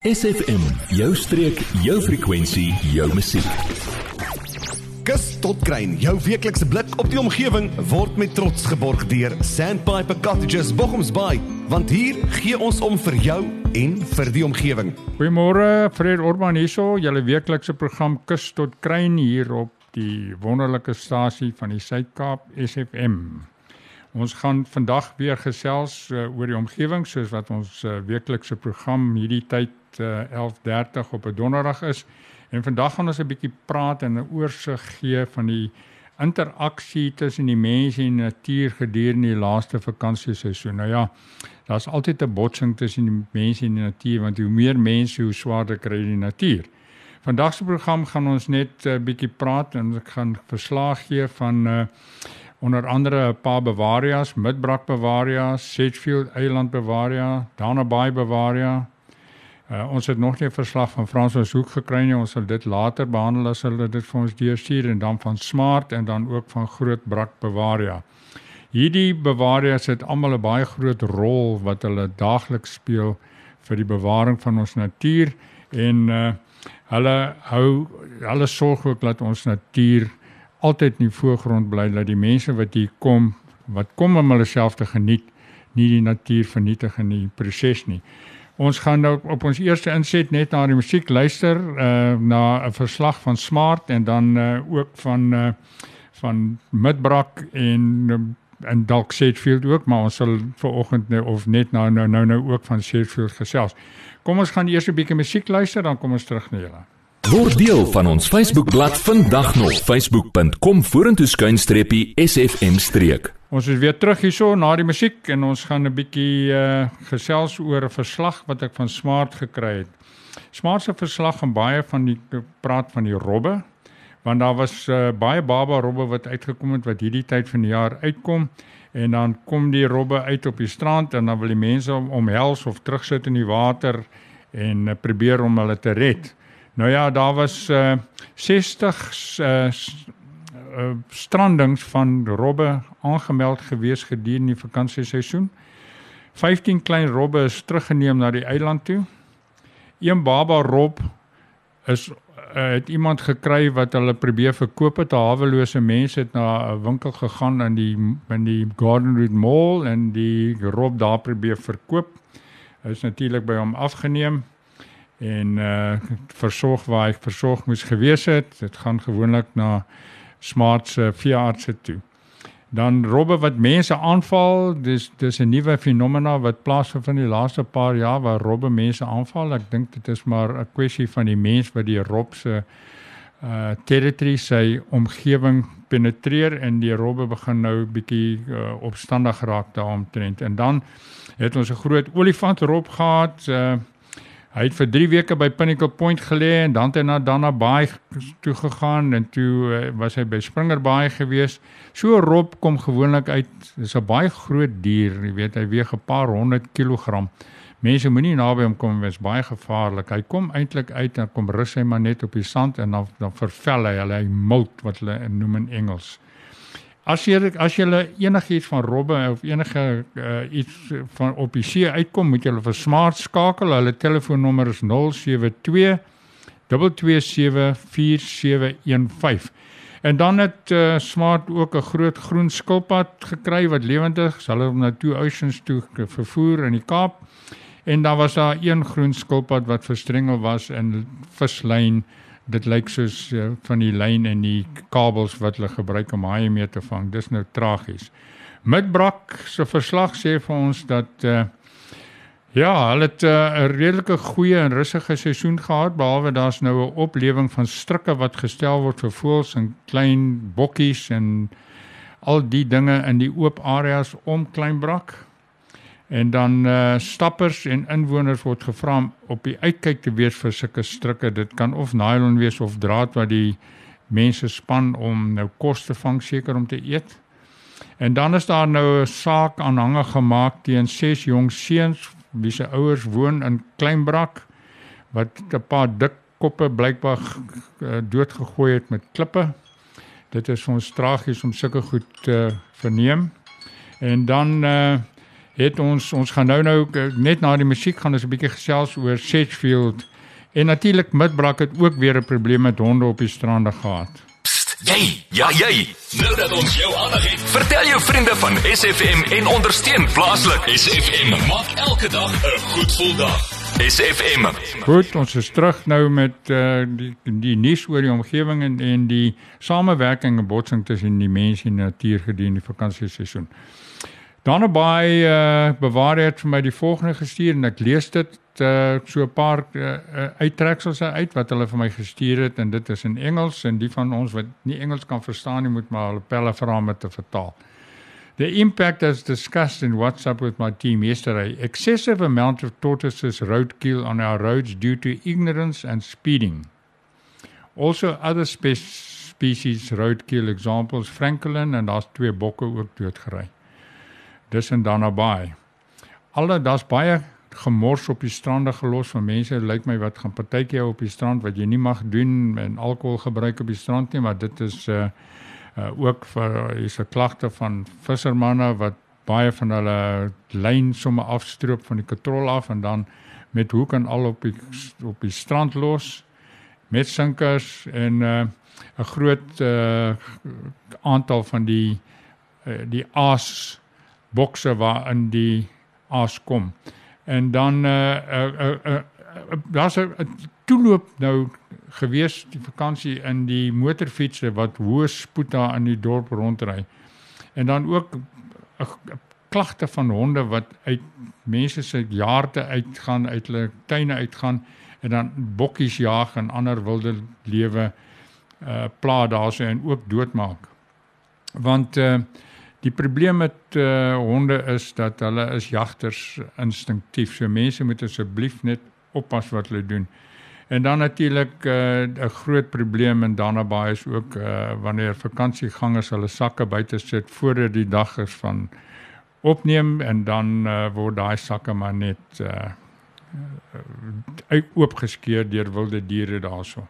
SFM, jou streek, jou frekwensie, jou musiek. Kus tot kruin, jou weeklikse blik op die omgewing word met trots geborg deur Sandpiper Cottages Bochumsbaai, want hier gee ons om vir jou en vir die omgewing. Goeiemôre, Fred Orban hierso, julle weeklikse program Kus tot kruin hier op die wonderlike stasie van die Suid-Kaap SFM. Ons gaan vandag weer gesels uh, oor die omgewing soos wat ons uh, weeklikse program hierdie tyd uh, 11:30 op 'n donderdag is. En vandag gaan ons 'n bietjie praat en 'n oorsig gee van die interaksie tussen die mense en die natuur gedurende die laaste vakansieseisoen. Nou ja, daar's altyd 'n botsing tussen die mense en die natuur want hoe meer mense, hoe swaarder kry die natuur. Vandag se program gaan ons net 'n uh, bietjie praat en ek gaan verslag gee van uh, onder andere 'n paar Bavarias, Midbrak Bavaria, Sedgefield Eiland Bavaria, Dana Bay Bavaria, Uh, ons het nog nie 'n verslag van Frans van Hoek gekry nie. Ons sal dit later behandel as hulle dit vir ons deurstuur en dan van Smart en dan ook van Groot Brak Bavaria. Hierdie Bavarias het almal 'n baie groot rol wat hulle daagliks speel vir die bewaring van ons natuur en uh hulle hou hulle sorg ook dat ons natuur altyd in die voorgrond bly dat die mense wat hier kom wat kom om hulle self te geniet nie die natuur vernietig in die proses nie. Ons gaan nou op ons eerste inset net na die musiek luister uh na 'n verslag van Smart en dan uh ook van uh van Midbrak en en dalk Sedgefield ook, maar ons sal vanoggend nou of net nou nou nou nou ook van Sedgefield gesels. Kom ons gaan eers 'n bietjie musiek luister dan kom ons terug na julle. Word deel van ons Facebookblad vandag nog facebook.com vorentoe skuinstreepie sfm streek. Ons is weer terug hierso na die musiek en ons gaan 'n bietjie uh, gesels oor 'n verslag wat ek van Smart gekry het. Smart se verslag gaan baie van die praat van die robbe want daar was uh, baie baba robbe wat uitgekom het wat hierdie tyd van die jaar uitkom en dan kom die robbe uit op die strand en dan wil die mense om omhels of terugsit in die water en uh, probeer om hulle te red. Nou ja, daar was uh, 60 uh, uh, strandings van robbe aangemeld gewees gedurende die vakansieseisoen. 15 klein robbe is teruggeneem na die eiland toe. Een baba rob is uh, het iemand gekry wat hulle probeer verkoop het. Hawelose mense het na 'n winkel gegaan in die in die Garden Route Mall en die rob daar probeer verkoop. Hy is natuurlik by hom afgeneem en uh versorg waar hy versorg moes gewees het. Dit gaan gewoonlik na smart se veeartse toe. Dan robbe wat mense aanval, dis dis 'n nuwe fenomena wat plaasvind van die laaste paar jaar waar robbe mense aanval. Ek dink dit is maar 'n kwessie van die mens wat die rob se uh territory sy omgewing penetreer en die robbe begin nou bietjie uh, opstandig raak daaromtrent. En dan het ons 'n groot olifant rob gehad uh Hy het vir 3 weke by Pinnacle Point gelê en dan het hy na Dana Bay toe gegaan en toe uh, was hy by Springer Bay gewees. So rob kom gewoonlik uit. Dis 'n baie groot dier, jy weet, hy weeg 'n paar honderd kilogram. Mense moenie naby hom kom, dit is baie gevaarlik. Hy kom eintlik uit en kom rus hy maar net op die sand en dan dan vervel hy hulle hy molt wat hulle noem in Engels. As jy as jy enigiets van robbe of enige uh, iets van op die see uitkom, moet jy hulle vir smart skakel. Hulle telefoonnommer is 072 2274715. En dan het uh, smart ook 'n groot groen skilpad gekry wat lewendig is. Hulle hom na Two Oceans toe vervoer in die Kaap. En dan was daar een groen skilpad wat verstrengel was in vislyn dit lyk soos uh, van die lyn en die kabels wat hulle gebruik om haie mee te vang. Dis nou tragies. Midbrak se verslag sê vir ons dat uh, ja, hulle het eh, 'n uh, redelike goeie en rustige seisoen gehad behalwe daar's nou 'n oplewing van strikke wat gestel word vir voëls en klein bokkies en al die dinge in die oop areas om Kleinbrak. En dan uh stappers en inwoners word gevra om op die uitkyk te wees vir sulke strikke. Dit kan of nylon wees of draad wat die mense span om nou kos te vang seker om te eet. En dan is daar nou 'n saak aanhange gemaak teen ses jong seuns wie se ouers woon in Kleinbrak wat 'n paar dik koppe blykbaar uh, doodgegooi het met klippe. Dit is ons tragies om sulke goed te verneem. En dan uh het ons ons gaan nou nou net na die musiek gaan ons 'n bietjie gesels oor Sedgefield en natuurlik Midbrak het ook weer 'n probleem met honde op die strande gehad. Jy, ja jy. Nou dat ons jou aandag het, vertel jou vriende van SFM en ondersteun plaaslik. SFM maak elke dag 'n goed gevoel dag. SFM. Goed, ons is terug nou met uh, die die nuus oor die omgewing en en die samewerking en botsing tussen die mens en die natuur gedurende die vakansieseisoen. Dan by uh, bewaar het vir my die volgende gestuur en ek lees dit uh, so 'n paar uh, uittreksels uit wat hulle vir my gestuur het en dit is in Engels en die van ons wat nie Engels kan verstaan nie moet maar hulle pelle vra om dit te vertaal. The impact as discussed in WhatsApp with my team yesterday, excessive amount of tortoises roadkill on our roads due to ignorance and speeding. Also other spe species roadkill examples Franklin en daar's twee bokke ook doodgery. Dis in Danabaai. Alle daar's baie gemors op die strande gelos van mense lyk my wat gaan partytjie op die strand wat jy nie mag doen en alkohol gebruik op die strand nie maar dit is uh, uh ook vir is 'n klagte van vissermanne wat baie van hulle lyn somme afstroop van die katrol af en dan met hoek en al op die op die strand los met sinkers en uh 'n groot uh aantal van die uh, die aas bokse waarin die aas kom. En dan uh uh uh, uh, uh daar's 'n toeloop nou gewees die vakansie in die motorfietsse wat hoë spoed daar in die dorp rondry. En dan ook 'n klagte van honde wat uit mense se jaarte uitgaan, uit hulle tuine uitgaan en dan bokkies jag en ander wilde lewe uh pla daarso en ook doodmaak. Want uh Die probleem met uh, honde is dat hulle is jagters instinktief. So mense moet asseblief net oppas wat hulle doen. En dan natuurlik eh, 'n uh, groot probleem in Danabaai is ook uh, wanneer vakansiegangers hulle sakke buite sit voor die dag is van opneem en dan uh, word daai sakke maar net uh, oopgeskeur deur wilde diere daarso.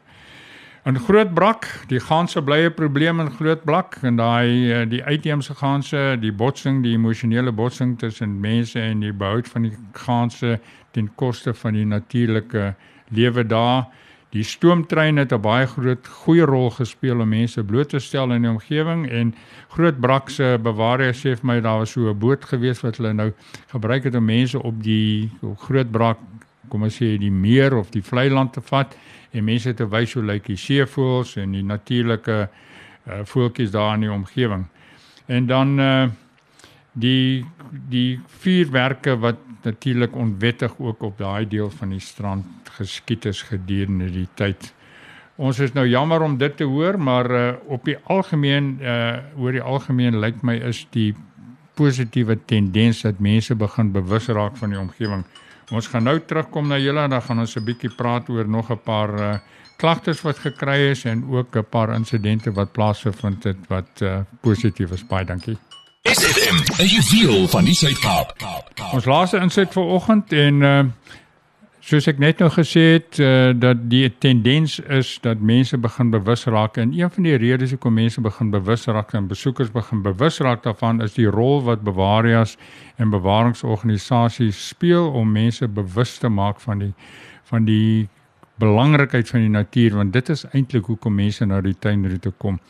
In Grootbrak, die ganse blye probleem in Grootbrak en daai eh, die uitheemse ganse, die botsing, die emosionele botsing tussen mense en die behoud van die ganse ten koste van die natuurlike lewe daar. Die stoomtrein het 'n baie groot goeie rol gespeel om mense bloot te stel in die omgewing en Grootbrak se bewaarder sê vir my daar was so 'n boot gewees wat hulle nou gebruik het om mense op die Grootbrak kom ons sê die meer of die vlei land te vat en mense te wys hoe lyk die seevoëls en die natuurlike uh, voeltjies daar in die omgewing. En dan uh die die vuurwerke wat natuurlik onwettig ook op daai deel van die strand geskiet is gedurende die tyd. Ons is nou jammer om dit te hoor, maar uh op die algemeen uh oor die algemeen lyk my is die positiewe tendens dat mense begin bewus raak van die omgewing. Ons gaan nou terugkom na julle en dan gaan ons 'n bietjie praat oor nog 'n paar uh, klagtes wat gekry is en ook 'n paar insidente wat plaasgevind het wat uh, positief is. Baie dankie. SFM, jy feel van die Suid-Kaap. Ons laaste insit vir oggend en uh, soos ek net nou gesê het uh, dat die tendens is dat mense begin bewus raak en een van die redes hoekom mense begin bewus raak en besoekers begin bewus raak daarvan is die rol wat bewarias en bewaringsorganisasies speel om mense bewus te maak van die van die belangrikheid van die natuur want dit is eintlik hoekom mense na die tuinroete kom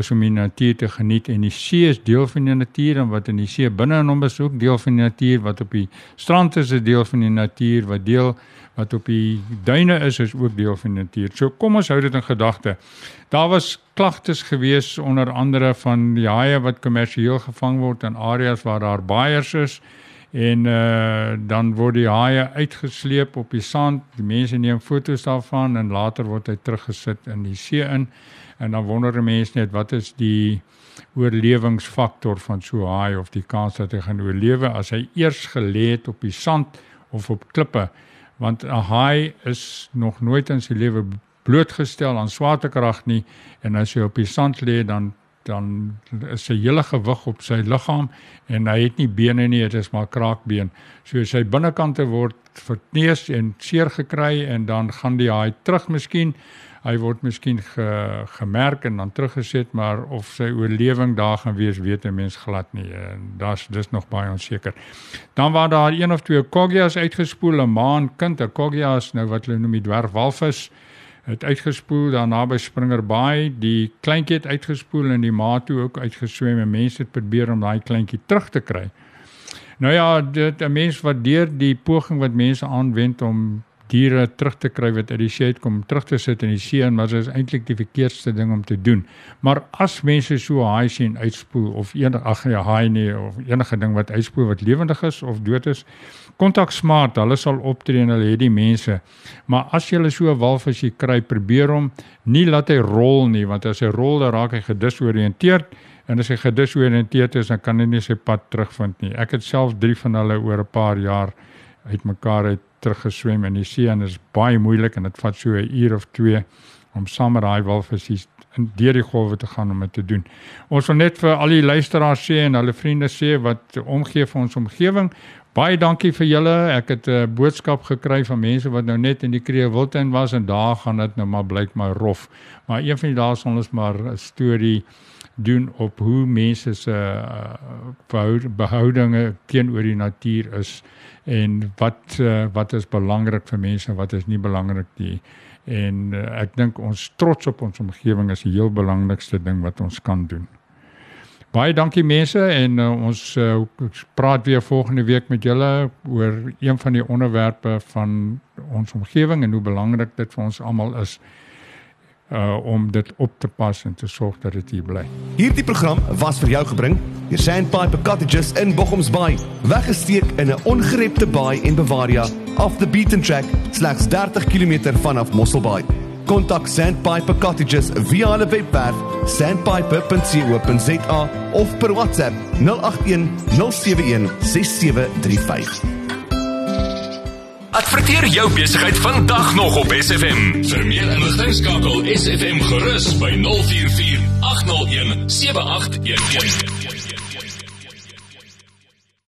is om die natuur te geniet en die see is deel van die natuur en wat in die see binne in hom is ook deel van die natuur wat op die strand is 'n deel van die natuur wat deel wat op die duine is is ook deel van die natuur. So kom ons hou dit in gedagte. Daar was klagtes gewees onder andere van die haie wat kommersieel gevang word in areas waar daar baaiers is en uh, dan word die haie uitgesleep op die sand. Die mense neem foto's daarvan en later word hy teruggesit in die see in. En dan wonder mense net wat is die oorlewingsfaktor van so 'n haai of die kans dat hy gaan oorlewe as hy eers gelê het op die sand of op klippe? Want 'n haai is nog nooit in sy lewe blootgestel aan swaartekrag nie. En as hy op die sand lê dan dan is sy hele gewig op sy liggaam en hy het nie bene nie, dit is maar kraakbeen. So sy binnekante word verneus en seer gekry en dan gaan die haai terug miskien. Hy word miskien ge, gemerk en dan teruggeset, maar of sy oorlewing daar gaan wees, weet 'n mens glad nie. En daar's dis nog baie onseker. Dan waar daar een of twee kogias uitgespoel, 'n maan kind, 'n kogias nou wat hulle noem die dwergwalvis het uitgespoel daar naby Springer Bay, die kleintjie het uitgespoel en die ma toe ook uitgeswem en mense het probeer om daai kleintjie terug te kry. Nou ja, dit 'n mens wat deur die poging wat mense aanwend om diere terug te kry wat uit die see kom terug te sit in die see en maar dit is eintlik die verkeerdste ding om te doen. Maar as mense so haai sien uitspoel of enige ag ja haai nie of enige ding wat uitspoel wat lewendig is of dood is, kontak smart, hulle sal optree en hulle het die mense. Maar as jy so 'n walvis jy kry, probeer hom nie laat hy rol nie want as hy rol dan raak hy gedisoriënteerd en as hy gedisoriënteerd is dan kan hy nie sy pad terugvind nie. Ek het self 3 van hulle oor 'n paar jaar uitmekaar uit teruggeswem in die see en dit is baie moeilik en dit vat so 'n uur of 2 om saam met daai walvisse in deur die golwe te gaan om dit te doen. Ons wil net vir al die luisteraars sê en hulle vriende sê wat omgee vir ons omgewing. Baie dankie vir julle. Ek het 'n boodskap gekry van mense wat nou net in die Kreewiltuin was en daar gaan dit nou maar blyk maar rof. Maar een van die dae sal ons maar 'n storie doen op hoe mense se uh, behoudinge teenoor die natuur is en wat uh, wat is belangrik vir mense en wat is nie belangrik nie. En uh, ek dink ons trots op ons omgewing is die heel belangrikste ding wat ons kan doen. Baie dankie mense en uh, ons uh, praat weer volgende week met julle oor een van die onderwerpe van ons omgewing en hoe belangrik dit vir ons almal is uh om dit op te pas en te sorg dat dit hier bly. Hierdie program was vir jou gebring deur Sandpiper Cottages in Bochumsbaai, weggesteek in 'n ongerepte baai in Bavaria, off the beaten track, slegs 30 km vanaf Mosselbaai. Kontak Sandpiper Cottages via hulle webwerf sandpiper.co.za of per WhatsApp 081 071 6735. Adverteer jou besigheid vandag nog op SFM. Vir meer inligting skakel SFM gerus by 044 801 7811.